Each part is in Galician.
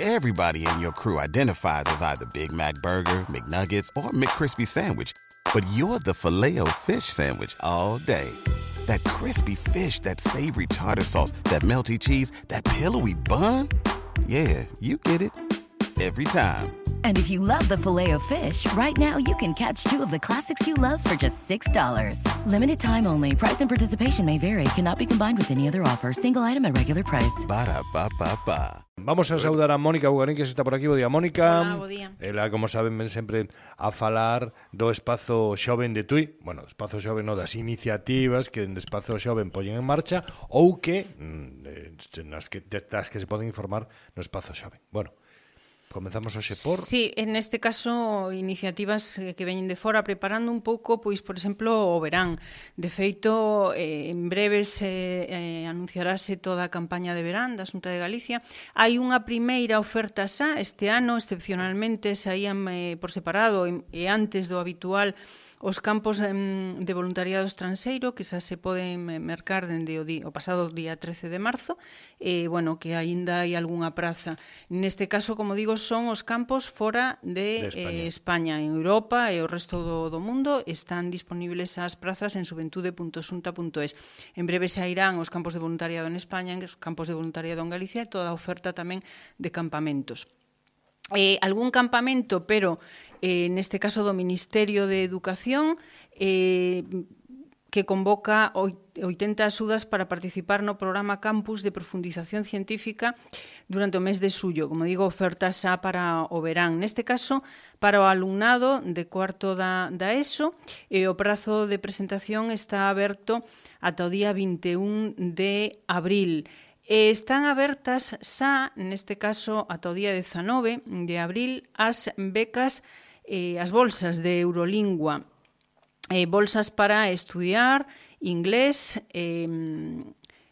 Everybody in your crew identifies as either Big Mac Burger, McNuggets, or McCrispy Sandwich. But you're the filet fish Sandwich all day. That crispy fish, that savory tartar sauce, that melty cheese, that pillowy bun. Yeah, you get it. every time. And if you love the filet of fish, right now you can catch two of the classics you love for just $6. Limited time only. Price and participation may vary. Cannot be combined with any other offer. Single item at regular price. Ba, da, ba, ba, Vamos a saudar a Mónica Bugarín, que está por aquí. Bo día, Mónica. Hola, bo día. Ela, como saben, ven sempre a falar do Espazo Xoven de Tui. Bueno, do Espazo Xoven, no, das iniciativas que dende Espazo Xoven poñen en marcha ou que, mm, eh, nas que das que se poden informar no Espazo Xoven. Bueno, Comenzamos hoxe por... Sí, en este caso, iniciativas eh, que veñen de fora preparando un pouco, pois, por exemplo, o verán. De feito, eh, en breves eh, eh, anunciarase toda a campaña de verán da Xunta de Galicia. Hai unha primeira oferta xa este ano, excepcionalmente, saían eh, por separado e antes do habitual Os campos de voluntariado estranxeiro que xa se poden mercar dende o, día, o pasado día 13 de marzo e, bueno, que aínda hai algunha praza. Neste caso, como digo, son os campos fora de, de eh, España. Eh, España. En Europa e o resto do, do mundo están disponibles as prazas en subentude.sunta.es. En breve xa irán os campos de voluntariado en España, os campos de voluntariado en Galicia e toda a oferta tamén de campamentos eh, algún campamento, pero eh, neste caso do Ministerio de Educación, eh, que convoca 80 axudas para participar no programa Campus de Profundización Científica durante o mes de suyo. Como digo, ofertas xa para o verán. Neste caso, para o alumnado de cuarto da, da ESO, e o prazo de presentación está aberto ata o día 21 de abril. E están abertas xa, neste caso, ata o día 19 de abril, as becas eh, as bolsas de Eurolingua. Eh, bolsas para estudiar inglés, eh,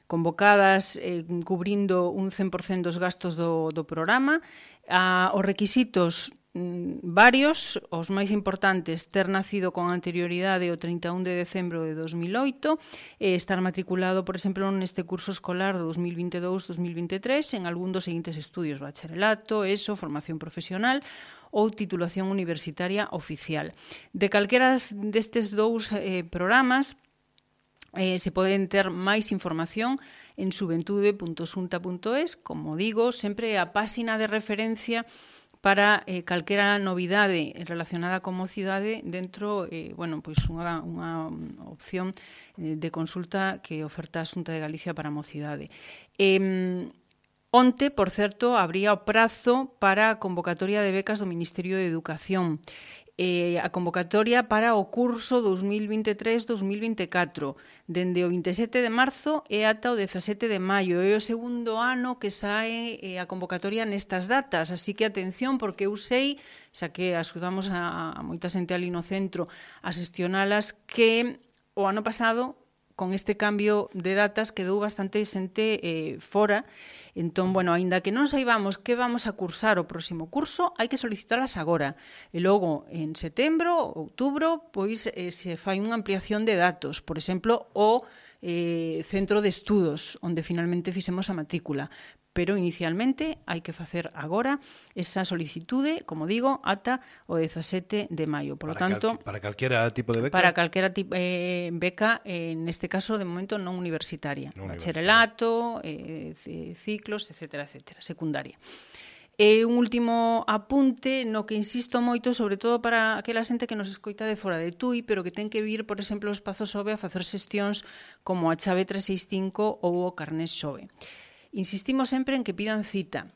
convocadas eh, cubrindo un 100% dos gastos do, do programa. Ah, os requisitos Mm, varios, os máis importantes, ter nacido con anterioridade o 31 de decembro de 2008 e estar matriculado, por exemplo, neste curso escolar do 2022-2023 en algún dos seguintes estudios, bacharelato, ESO, formación profesional ou titulación universitaria oficial. De calquera destes dous eh, programas, Eh, se poden ter máis información en subentude.sunta.es, como digo, sempre a páxina de referencia para eh, calquera novidade relacionada con mocidade dentro eh, bueno, pois unha, unha opción eh, de consulta que oferta a Xunta de Galicia para a mocidade. Eh, Onte, por certo, abría o prazo para a convocatoria de becas do Ministerio de Educación. Eh, a convocatoria para o curso 2023-2024 dende o 27 de marzo e ata o 17 de maio. É o segundo ano que sae eh, a convocatoria nestas datas así que atención porque eu sei xa que axudamos a, a moita xente ali no centro a xestionalas que o ano pasado con este cambio de datas quedou bastante xente eh, fora. Entón, bueno, aínda que non saibamos que vamos a cursar o próximo curso, hai que solicitalas agora. E logo, en setembro, outubro, pois eh, se fai unha ampliación de datos. Por exemplo, o eh, centro de estudos, onde finalmente fixemos a matrícula pero inicialmente hai que facer agora esa solicitude, como digo, ata o 17 de maio. Por lo para tanto, cal, para calquera tipo de beca. Para calquera tipo eh, beca, eh, neste caso de momento non universitaria, non bacharelato, eh, ciclos, etcétera, etcétera, secundaria. E un último apunte no que insisto moito, sobre todo para aquela xente que nos escoita de fora de Tui, pero que ten que vir, por exemplo, os pazos Xove a facer xestións como a Chave 365 ou o Carnés Xove. Insistimos sempre en que pidan cita.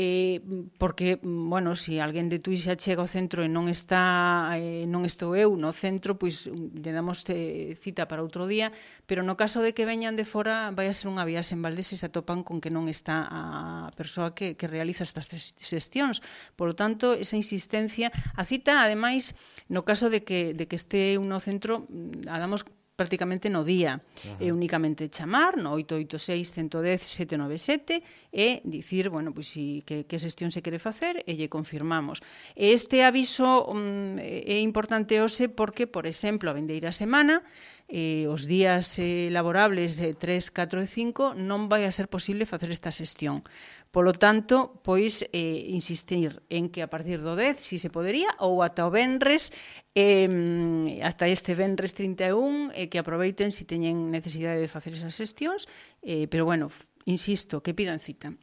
Eh, porque, bueno, se si alguén de Tui xa chega ao centro e non está eh, non estou eu no centro, pois mm, lle damos eh, cita para outro día, pero no caso de que veñan de fora vai a ser unha viaxe en Valdés e se atopan con que non está a persoa que, que realiza estas xestións. Por lo tanto, esa insistencia, a cita, ademais, no caso de que, de que este un no centro, mm, a damos prácticamente no día. Uh -huh. Únicamente chamar no 886-110-797 e dicir, bueno, pois si, que, que xestión se quere facer e lle confirmamos. Este aviso um, é importante hoxe porque, por exemplo, a vendeira semana eh, os días eh, laborables de 3, 4 e 5 non vai a ser posible facer esta xestión. Polo tanto, pois eh, insistir en que a partir do 10, si se podería, ou ata o venres, eh, ata este venres 31, eh, que aproveiten se si teñen necesidade de facer esas xestións, eh, pero bueno, insisto, que pidan cita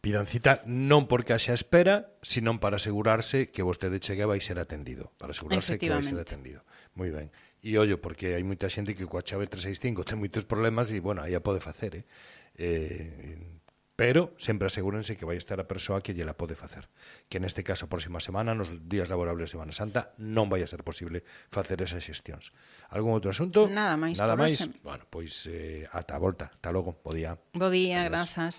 pidan cita non porque haxa espera, senón para asegurarse que vostede chegue vai ser atendido, para asegurarse que vai ser atendido. Moi ben. E ollo, porque hai moita xente que coa chave 365 ten moitos problemas e, bueno, aí a pode facer, eh? eh pero sempre asegúrense que vai estar a persoa que lle la pode facer. Que neste caso, a próxima semana, nos días laborables de Semana Santa, non vai a ser posible facer esas xestións. Algún outro asunto? Nada máis. Nada máis? Ese. Bueno, pois eh, ata a volta. Ata logo. Bo día. Bo día, Adiós. grazas.